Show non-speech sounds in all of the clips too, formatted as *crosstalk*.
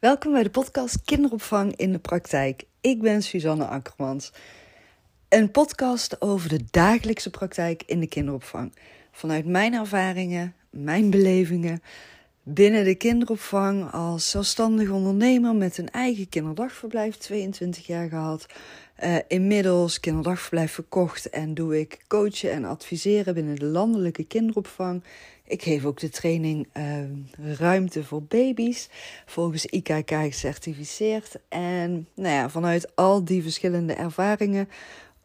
Welkom bij de podcast Kinderopvang in de Praktijk. Ik ben Suzanne Akkermans. Een podcast over de dagelijkse praktijk in de kinderopvang. Vanuit mijn ervaringen, mijn belevingen binnen de kinderopvang als zelfstandig ondernemer met een eigen kinderdagverblijf, 22 jaar gehad. Uh, inmiddels kinderdagverblijf verkocht en doe ik coachen en adviseren binnen de landelijke kinderopvang. Ik geef ook de training uh, Ruimte voor Baby's, volgens IKK gecertificeerd. En nou ja, vanuit al die verschillende ervaringen,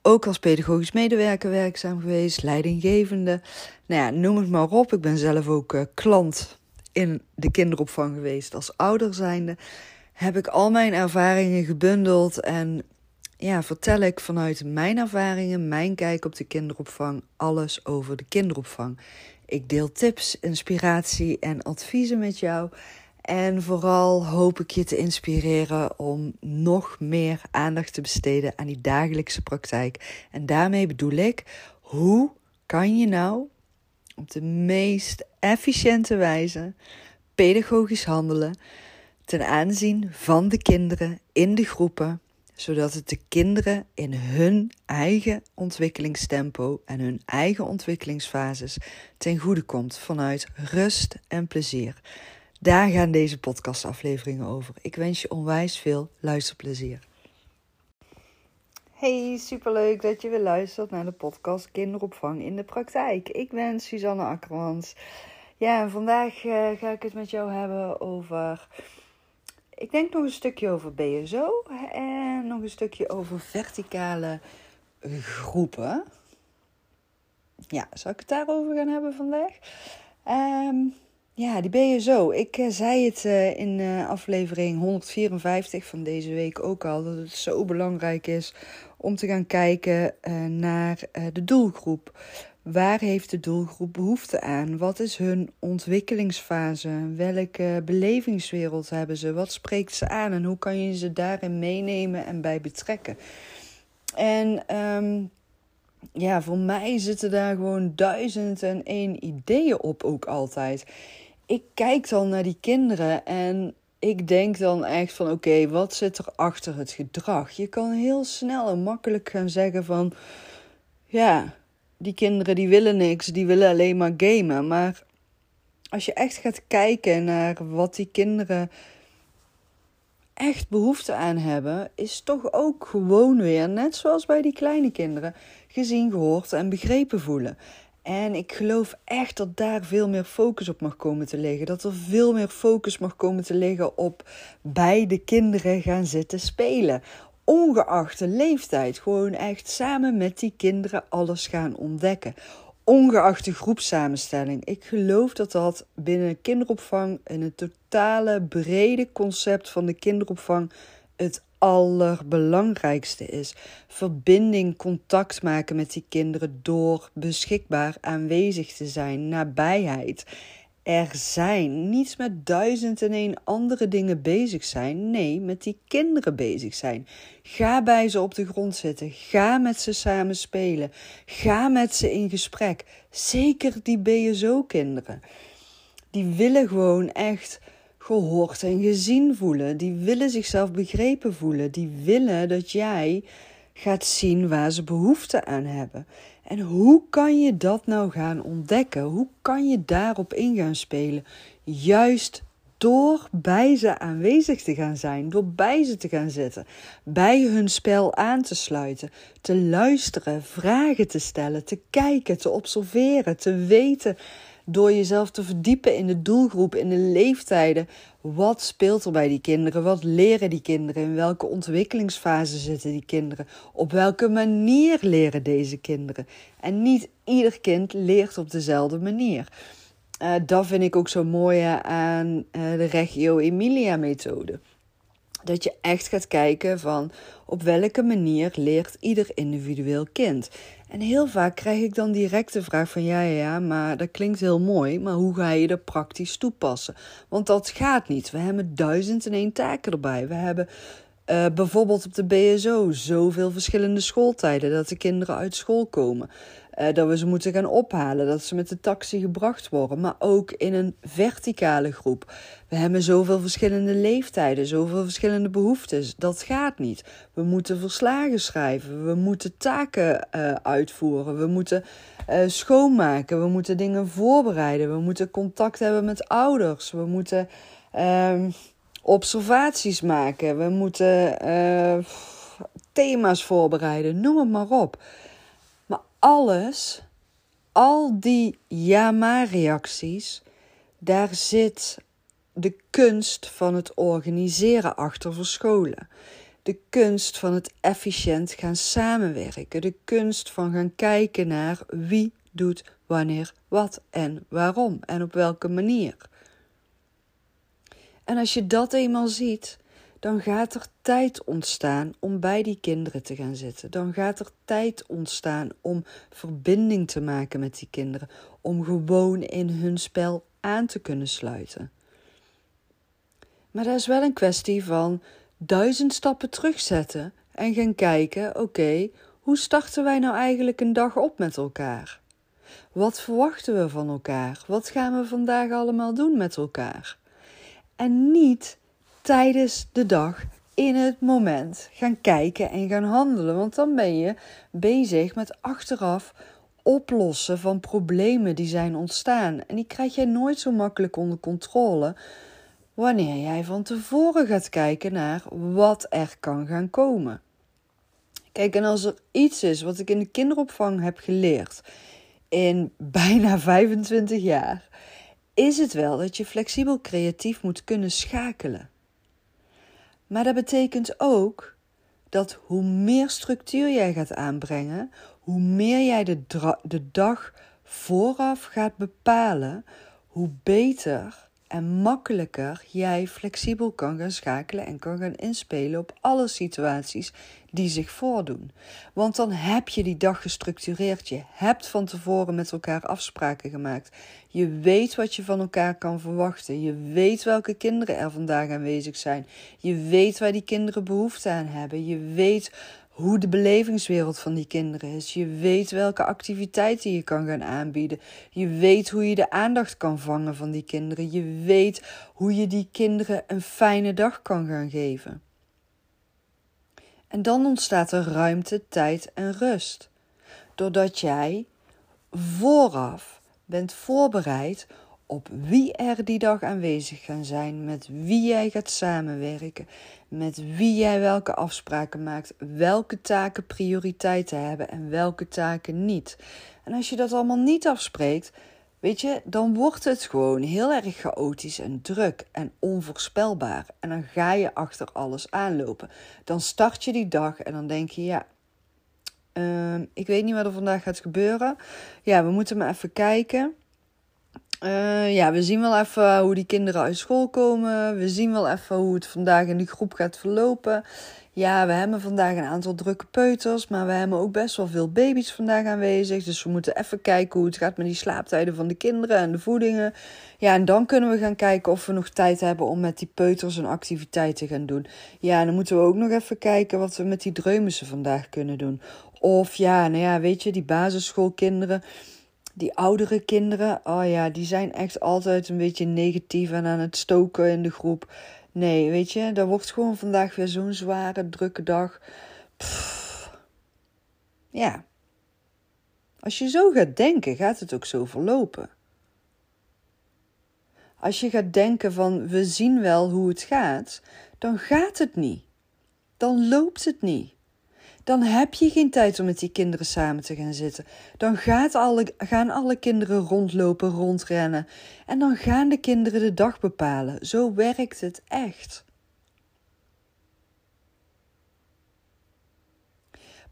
ook als pedagogisch medewerker werkzaam geweest, leidinggevende. Nou ja, noem het maar op. Ik ben zelf ook uh, klant in de kinderopvang geweest als ouder zijnde. Heb ik al mijn ervaringen gebundeld en ja, vertel ik vanuit mijn ervaringen, mijn kijk op de kinderopvang, alles over de kinderopvang. Ik deel tips, inspiratie en adviezen met jou. En vooral hoop ik je te inspireren om nog meer aandacht te besteden aan die dagelijkse praktijk. En daarmee bedoel ik, hoe kan je nou op de meest efficiënte wijze pedagogisch handelen ten aanzien van de kinderen in de groepen zodat het de kinderen in hun eigen ontwikkelingstempo en hun eigen ontwikkelingsfases ten goede komt vanuit rust en plezier. Daar gaan deze podcastafleveringen over. Ik wens je onwijs veel luisterplezier. Hey, superleuk dat je weer luistert naar de podcast Kinderopvang in de Praktijk. Ik ben Suzanne Akkermans. Ja, en vandaag uh, ga ik het met jou hebben over ik denk nog een stukje over BSO en nog een stukje over verticale groepen. Ja, zal ik het daarover gaan hebben vandaag? Um, ja, die BSO. Ik uh, zei het uh, in uh, aflevering 154 van deze week ook al, dat het zo belangrijk is om te gaan kijken naar de doelgroep. Waar heeft de doelgroep behoefte aan? Wat is hun ontwikkelingsfase? Welke belevingswereld hebben ze? Wat spreekt ze aan? En hoe kan je ze daarin meenemen en bij betrekken? En um, ja, voor mij zitten daar gewoon duizend en één ideeën op ook altijd. Ik kijk dan naar die kinderen en ik denk dan echt van oké, wat zit er achter het gedrag? Je kan heel snel en makkelijk gaan zeggen van ja, die kinderen die willen niks, die willen alleen maar gamen. Maar als je echt gaat kijken naar wat die kinderen echt behoefte aan hebben, is toch ook gewoon weer, net zoals bij die kleine kinderen, gezien, gehoord en begrepen voelen. En ik geloof echt dat daar veel meer focus op mag komen te liggen. Dat er veel meer focus mag komen te liggen op bij de kinderen gaan zitten spelen ongeacht de leeftijd, gewoon echt samen met die kinderen alles gaan ontdekken. Ongeacht de groepsamenstelling. Ik geloof dat dat binnen kinderopvang in het totale brede concept van de kinderopvang het allerbelangrijkste is. Verbinding, contact maken met die kinderen door beschikbaar aanwezig te zijn, nabijheid er zijn. Niet met duizend en één andere dingen bezig zijn. Nee, met die kinderen bezig zijn. Ga bij ze op de grond zitten. Ga met ze samen spelen. Ga met ze in gesprek. Zeker die BSO-kinderen. Die willen gewoon echt gehoord en gezien voelen. Die willen zichzelf begrepen voelen. Die willen dat jij gaat zien waar ze behoefte aan hebben. En hoe kan je dat nou gaan ontdekken? Hoe kan je daarop in gaan spelen? Juist door bij ze aanwezig te gaan zijn, door bij ze te gaan zitten, bij hun spel aan te sluiten, te luisteren, vragen te stellen, te kijken, te observeren, te weten door jezelf te verdiepen in de doelgroep, in de leeftijden. Wat speelt er bij die kinderen? Wat leren die kinderen? In welke ontwikkelingsfase zitten die kinderen? Op welke manier leren deze kinderen? En niet ieder kind leert op dezelfde manier. Uh, dat vind ik ook zo mooi aan uh, de Regio Emilia-methode. Dat je echt gaat kijken van op welke manier leert ieder individueel kind. En heel vaak krijg ik dan direct de vraag van ja, ja, ja, maar dat klinkt heel mooi, maar hoe ga je dat praktisch toepassen? Want dat gaat niet. We hebben duizend en één taken erbij. We hebben Uh, bijvoorbeeld op de BSO, zoveel verschillende schooltijden dat de kinderen uit school komen. Uh, dat we ze moeten gaan ophalen, dat ze met de taxi gebracht worden, maar ook in een verticale groep. We hebben zoveel verschillende leeftijden, zoveel verschillende behoeftes. Dat gaat niet. We moeten verslagen schrijven, we moeten taken uh, uitvoeren, we moeten schoonmaken, we moeten dingen voorbereiden, we moeten contact hebben met ouders, we moeten ehm, observaties maken, we moeten thema's voorbereiden, noem het maar op alles, al die ja-maar-reacties, daar zit de kunst van het organiseren achter verscholen. De kunst van het efficiënt gaan samenwerken. De kunst van gaan kijken naar wie doet wanneer wat en waarom en op welke manier. En als je dat eenmaal ziet, dan gaat er tijd ontstaan om bij die kinderen te gaan zitten. Dan gaat er tijd ontstaan om verbinding te maken met die kinderen, om gewoon in hun spel aan te kunnen sluiten. Maar dat is wel een kwestie van duizend stappen terugzetten en gaan kijken: oké, hoe starten wij nou eigenlijk een dag op met elkaar? Wat verwachten we van elkaar? Wat gaan we vandaag allemaal doen met elkaar? En niet tijdens de dag in het moment gaan kijken en gaan handelen. Want dan ben je bezig met achteraf oplossen van problemen die zijn ontstaan. En die krijg jij nooit zo makkelijk onder controle wanneer jij van tevoren gaat kijken naar wat er kan gaan komen. Kijk, en als er iets is wat ik in de kinderopvang heb geleerd in *laughs* bijna 25 jaar, is het wel dat je flexibel creatief moet kunnen schakelen. Maar dat betekent ook dat hoe meer structuur jij gaat aanbrengen, hoe meer jij de, de dag vooraf gaat bepalen, hoe beter en makkelijker jij flexibel kan gaan schakelen en kan gaan inspelen op alle situaties die zich voordoen. Want dan heb je die dag gestructureerd. Je hebt van tevoren met elkaar afspraken gemaakt. Je weet wat je van elkaar kan verwachten. Je weet welke kinderen er vandaag aanwezig zijn. Je weet waar die kinderen behoefte aan hebben. Je weet hoe de belevingswereld van die kinderen is. Je weet welke activiteiten je kan gaan aanbieden. Je weet hoe je de aandacht kan vangen van die kinderen. Je weet hoe je die kinderen een fijne dag kan gaan geven. En dan ontstaat er ruimte, tijd en rust. Doordat jij vooraf bent voorbereid op wie er die dag aanwezig gaan zijn, met wie jij gaat samenwerken, met wie jij welke afspraken maakt, welke taken prioriteiten hebben en welke taken niet. En als je dat allemaal niet afspreekt, weet je, dan wordt het gewoon heel erg chaotisch en druk en onvoorspelbaar. En dan ga je achter alles aanlopen. Dan start je die dag en dan denk je, ja, ehm, ik weet niet wat er vandaag gaat gebeuren. Ja, we moeten maar even kijken. Uh, ja, we zien wel even hoe die kinderen uit school komen. We zien wel even hoe het vandaag in die groep gaat verlopen. Ja, we hebben vandaag een aantal drukke peuters, maar we hebben ook best wel veel baby's vandaag aanwezig. Dus we moeten even kijken hoe het gaat met die slaaptijden van de kinderen en de voedingen. Ja, en dan kunnen we gaan kijken of we nog tijd hebben om met die peuters een activiteit te gaan doen. Ja, en dan moeten we ook nog even kijken wat we met die dreumissen vandaag kunnen doen. Of ja, nou ja, weet je, die basisschoolkinderen die oudere kinderen, oh ja, die zijn echt altijd een beetje negatief en aan het stoken in de groep. Nee, weet je, dat wordt gewoon vandaag weer zo'n zware, drukke dag. Ja. Als je zo gaat denken, gaat het ook zo verlopen. Als je gaat denken van we zien wel hoe het gaat, dan gaat het niet. Dan loopt het niet dan heb je geen tijd om met die kinderen samen te gaan zitten. Dan gaat gaan alle kinderen rondlopen, rondrennen. En dan gaan de kinderen de dag bepalen. Zo werkt het echt.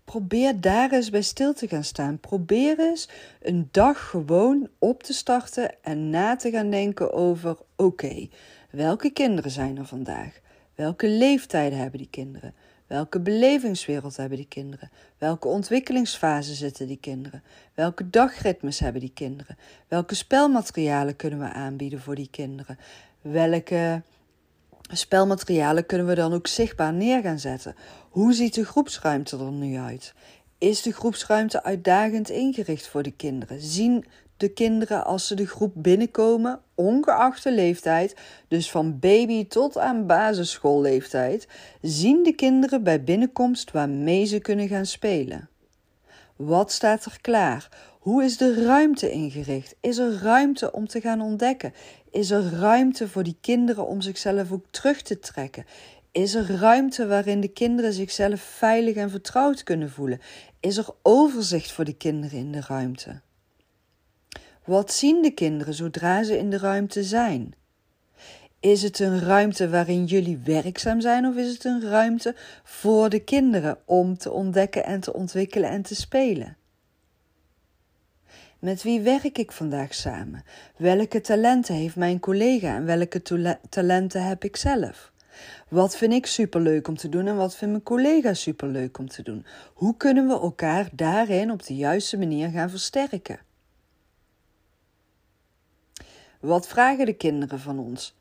Probeer daar eens bij stil te gaan staan. Probeer eens een dag gewoon op te starten en na te gaan denken over: oké, welke kinderen zijn er vandaag? Welke leeftijden hebben die kinderen? Welke belevingswereld hebben die kinderen? Welke ontwikkelingsfase zitten die kinderen? Welke dagritmes hebben die kinderen? Welke spelmaterialen kunnen we aanbieden voor die kinderen? Welke spelmaterialen kunnen we dan ook zichtbaar neer gaan zetten. Hoe ziet de groepsruimte er nu uit? Is de groepsruimte uitdagend ingericht voor de kinderen? Zien de kinderen als ze de groep binnenkomen, ongeacht de leeftijd, dus van baby tot aan basisschoolleeftijd, zien de kinderen bij binnenkomst waarmee ze kunnen gaan spelen? Wat staat er klaar? Hoe is de ruimte ingericht? Is er ruimte om te gaan ontdekken? Is er ruimte voor die kinderen om zichzelf ook terug te trekken? Is er ruimte waarin de kinderen zichzelf veilig en vertrouwd kunnen voelen? Is er overzicht voor de kinderen in de ruimte? Wat zien de kinderen zodra ze in de ruimte zijn? Is het een ruimte waarin jullie werkzaam zijn of is het een ruimte voor de kinderen om te ontdekken en te ontwikkelen en te spelen? Met wie werk ik vandaag samen? Welke talenten heeft mijn collega en welke talenten heb ik zelf? Wat vind ik superleuk om te doen en wat vindt mijn collega superleuk om te doen? Hoe kunnen we elkaar daarin op de juiste manier gaan versterken? Wat vragen de kinderen van ons?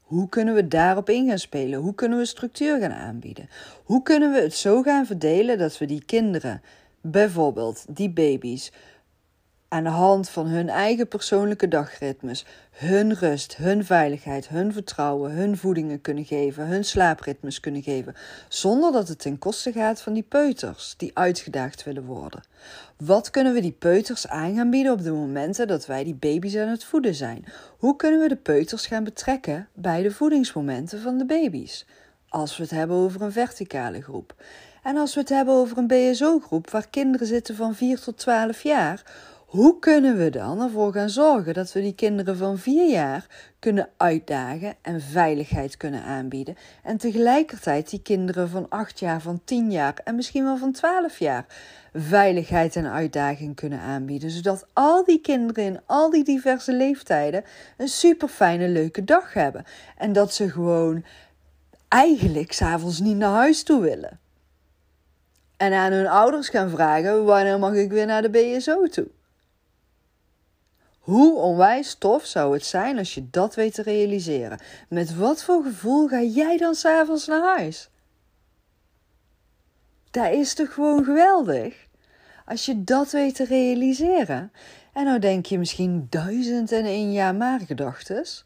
Hoe kunnen we daarop in gaan spelen? Hoe kunnen we structuur gaan aanbieden? Hoe kunnen we het zo gaan verdelen dat we die kinderen, bijvoorbeeld die baby's, aan de hand van hun eigen persoonlijke dagritmes, hun rust, hun veiligheid, hun vertrouwen, hun voedingen kunnen geven, hun slaapritmes kunnen geven, zonder dat het ten koste gaat van die peuters die uitgedaagd willen worden. Wat kunnen we die peuters aan gaan bieden op de momenten dat wij die baby's aan het voeden zijn? Hoe kunnen we de peuters gaan betrekken bij de voedingsmomenten van de baby's? Als we het hebben over een verticale groep. En als we het hebben over een BSO-groep waar kinderen zitten van 4 tot 12 jaar, hoe kunnen we dan ervoor gaan zorgen dat we die kinderen van vier jaar kunnen uitdagen en veiligheid kunnen aanbieden? En tegelijkertijd die kinderen van acht jaar, van tien jaar en misschien wel van twaalf jaar veiligheid en uitdaging kunnen aanbieden. Zodat al die kinderen in al die diverse leeftijden een super fijne, leuke dag hebben. En dat ze gewoon eigenlijk s'avonds niet naar huis toe willen. En aan hun ouders gaan vragen: wanneer mag ik weer naar de BSO toe? Hoe onwijs tof zou het zijn als je dat weet te realiseren? Met wat voor gevoel ga jij dan s'avonds naar huis? Dat is toch gewoon geweldig? Als je dat weet te realiseren. En nou denk je misschien duizend en één jaar maar gedachtes.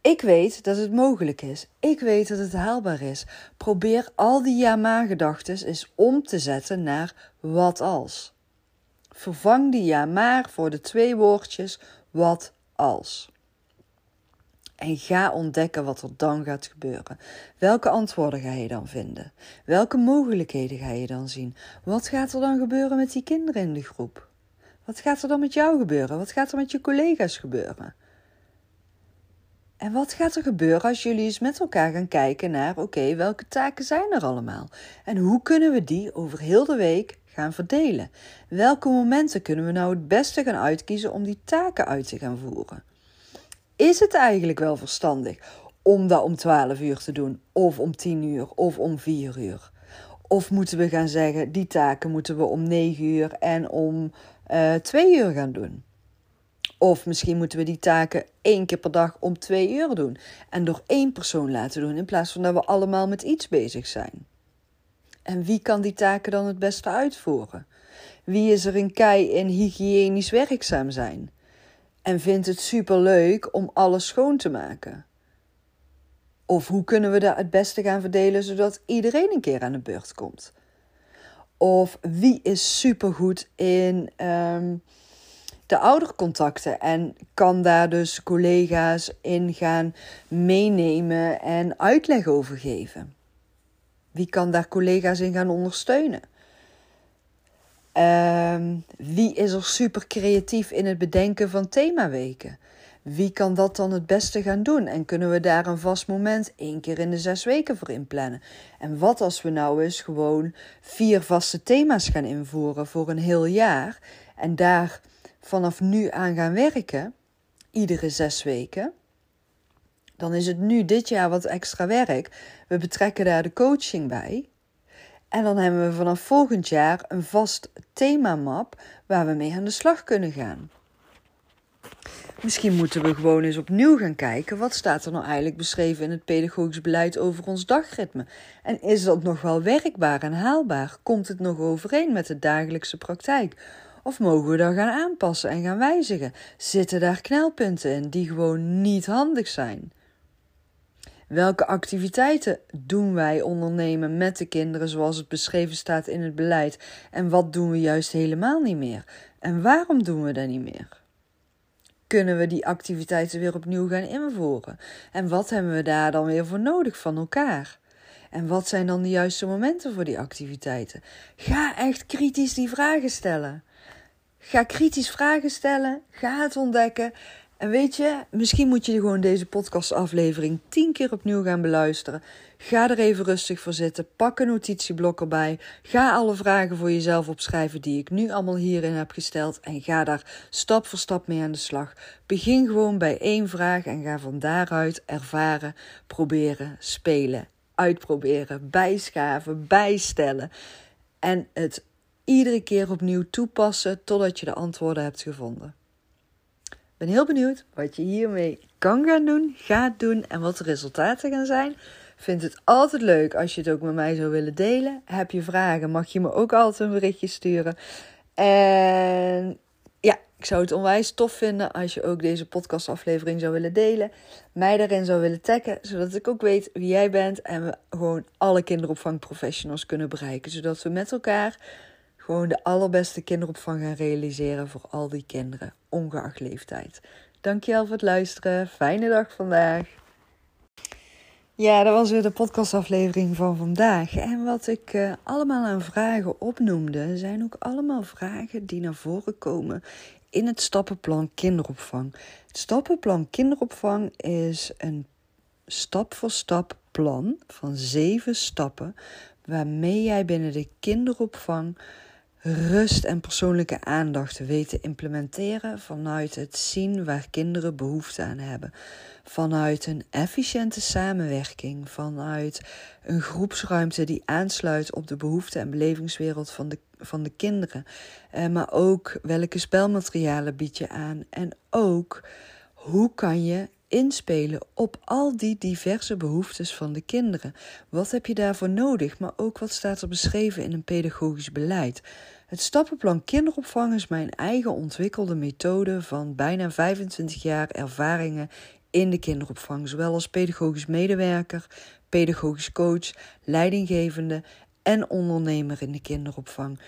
Ik weet dat het mogelijk is. Ik weet dat het haalbaar is. Probeer al die ja maar gedachtes eens om te zetten naar wat als. Vervang die ja maar voor de twee woordjes wat als. En ga ontdekken wat er dan gaat gebeuren. Welke antwoorden ga je dan vinden? Welke mogelijkheden ga je dan zien? Wat gaat er dan gebeuren met die kinderen in de groep? Wat gaat er dan met jou gebeuren? Wat gaat er met je collega's gebeuren? En wat gaat er gebeuren als jullie eens met elkaar gaan kijken naar: oké, welke taken zijn er allemaal? En hoe kunnen we die over heel de week gaan verdelen? Welke momenten kunnen we nou het beste gaan uitkiezen om die taken uit te gaan voeren? Is het eigenlijk wel verstandig om dat om 12 uur te doen, of om 10 uur, of om 4 uur? Of moeten we gaan zeggen, die taken moeten we om 9 uur en om uh, eh, 2 uur gaan doen? Of misschien moeten we die taken één keer per dag om 2 uur doen en door één persoon laten doen in plaats van dat we allemaal met iets bezig zijn. En wie kan die taken dan het beste uitvoeren? Wie is er een kei in hygiënisch werkzaam zijn? En vindt het superleuk om alles schoon te maken? Of hoe kunnen we dat het beste gaan verdelen zodat iedereen een keer aan de beurt komt? Of wie is supergoed in um, de oudercontacten en kan daar dus collega's in gaan meenemen en uitleg over geven? Wie kan daar collega's in gaan ondersteunen? Ehm, wie is er super creatief in het bedenken van themaweken? Wie kan dat dan het beste gaan doen? En kunnen we daar een vast moment één keer in de zes weken voor inplannen? En wat als we nou eens gewoon vier vaste thema's gaan invoeren voor een heel jaar en daar vanaf nu aan gaan werken, iedere zes weken? Dan is het nu dit jaar wat extra werk. We betrekken daar de coaching bij. En dan hebben we vanaf volgend jaar een vast themamap waar we mee aan de slag kunnen gaan. Misschien moeten we gewoon eens opnieuw gaan kijken wat staat er nou eigenlijk beschreven in het pedagogisch beleid over ons dagritme. En is dat nog wel werkbaar en haalbaar? Komt het nog overeen met de dagelijkse praktijk? Of mogen we dat gaan aanpassen en gaan wijzigen? Zitten daar knelpunten in die gewoon niet handig zijn? Welke activiteiten doen wij ondernemen met de kinderen zoals het beschreven staat in het beleid? En wat doen we juist helemaal niet meer? En waarom doen we dat niet meer? Kunnen we die activiteiten weer opnieuw gaan invoeren? En wat hebben we daar dan weer voor nodig van elkaar? En wat zijn dan de juiste momenten voor die activiteiten? Ga echt kritisch die vragen stellen. Ga kritisch vragen stellen. Ga het ontdekken. En weet je, misschien moet je gewoon deze podcastaflevering tien keer opnieuw gaan beluisteren. Ga er even rustig voor zitten. Pak een notitieblok erbij. Ga alle vragen voor jezelf opschrijven die ik nu allemaal hierin heb gesteld. En ga daar stap voor stap mee aan de slag. Begin gewoon bij één vraag en ga van daaruit ervaren, proberen, spelen, uitproberen, bijschaven, bijstellen. En het iedere keer opnieuw toepassen totdat je de antwoorden hebt gevonden ben heel benieuwd wat je hiermee kan gaan doen, gaat doen en wat de resultaten gaan zijn. Vind het altijd leuk als je het ook met mij zou willen delen. Heb je vragen, mag je me ook altijd een berichtje sturen. En ja, ik zou het onwijs tof vinden als je ook deze podcastaflevering zou willen delen. Mij daarin zou willen taggen, zodat ik ook weet wie jij bent. En we gewoon alle kinderopvangprofessionals kunnen bereiken. Zodat we met elkaar gewoon de allerbeste kinderopvang gaan realiseren voor al die kinderen, ongeacht leeftijd. Dankjewel voor het luisteren. Fijne dag vandaag. Ja, dat was weer de podcastaflevering van vandaag. En wat ik uh, allemaal aan vragen opnoemde, zijn ook allemaal vragen die naar voren komen in het stappenplan kinderopvang. Het stappenplan kinderopvang is een stap voor stap plan van zeven stappen waarmee jij binnen de kinderopvang rust en persoonlijke aandacht weten implementeren vanuit het zien waar kinderen behoefte aan hebben. Vanuit een efficiënte samenwerking, vanuit een groepsruimte die aansluit op de behoeften en belevingswereld van de, van de kinderen. Eh, maar ook welke spelmaterialen bied je aan en ook hoe kan je inspelen op al die diverse behoeftes van de kinderen. Wat heb je daarvoor nodig, maar ook wat staat er beschreven in een pedagogisch beleid? Het stappenplan kinderopvang is mijn eigen ontwikkelde methode van bijna 25 jaar ervaringen in de kinderopvang, zowel als pedagogisch medewerker, pedagogisch coach, leidinggevende en ondernemer in de kinderopvang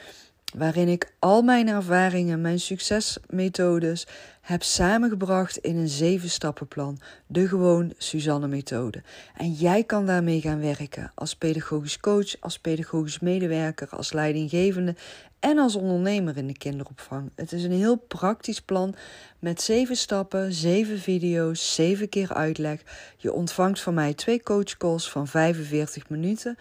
waarin ik al mijn ervaringen, mijn succesmethodes heb samengebracht in een zeven stappenplan, de gewoon Suzanne methode. En jij kan daarmee gaan werken als pedagogisch coach, als pedagogisch medewerker, als leidinggevende en als ondernemer in de kinderopvang. Het is een heel praktisch plan met zeven stappen, zeven video's, zeven keer uitleg. Je ontvangt van mij twee coachcalls van 45 minuten.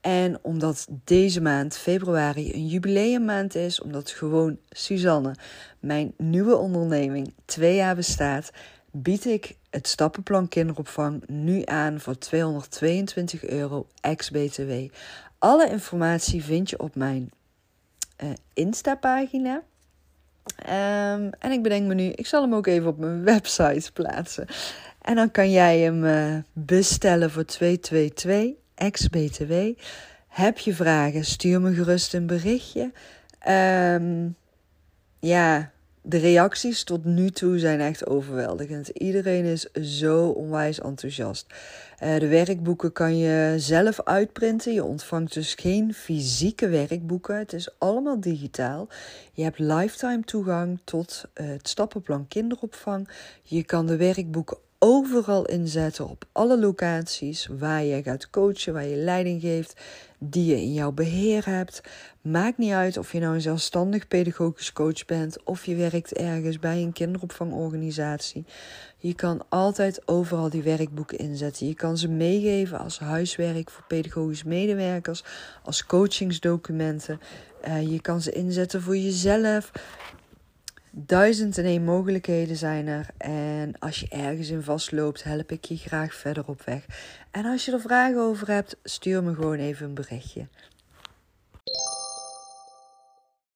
En omdat deze maand, februari, een jubileummaand is, omdat gewoon Suzanne, mijn nieuwe onderneming, twee jaar bestaat, bied ik het stappenplan kinderopvang nu aan voor 222 euro ex-BTW. Alle informatie vind je op mijn uh, Insta-pagina. Um, en ik bedenk me nu, ik zal hem ook even op mijn *laughs* website plaatsen. En dan kan jij hem uh, bestellen voor 222 ex-BTW. Heb je vragen, stuur me gerust een berichtje. Um, ja, de reacties tot nu toe zijn echt overweldigend. Iedereen is zo onwijs enthousiast. Uh, de werkboeken kan je zelf uitprinten. Je ontvangt dus geen fysieke werkboeken. Het is allemaal digitaal. Je hebt lifetime toegang tot uh, het stappenplan kinderopvang. Je kan de werkboeken overal inzetten op alle locaties waar je gaat coachen, waar je leiding geeft, die je in jouw beheer hebt. Maakt niet uit of je nou een zelfstandig pedagogisch coach bent of je werkt ergens bij een kinderopvangorganisatie. Je kan altijd overal die werkboeken inzetten. Je kan ze meegeven als huiswerk voor pedagogisch medewerkers, als coachingsdocumenten. Uh, je kan ze inzetten voor jezelf. Duizend en één mogelijkheden zijn er. En als je ergens in vastloopt, help ik je graag verder op weg. En als je er vragen over hebt, stuur me gewoon even een berichtje.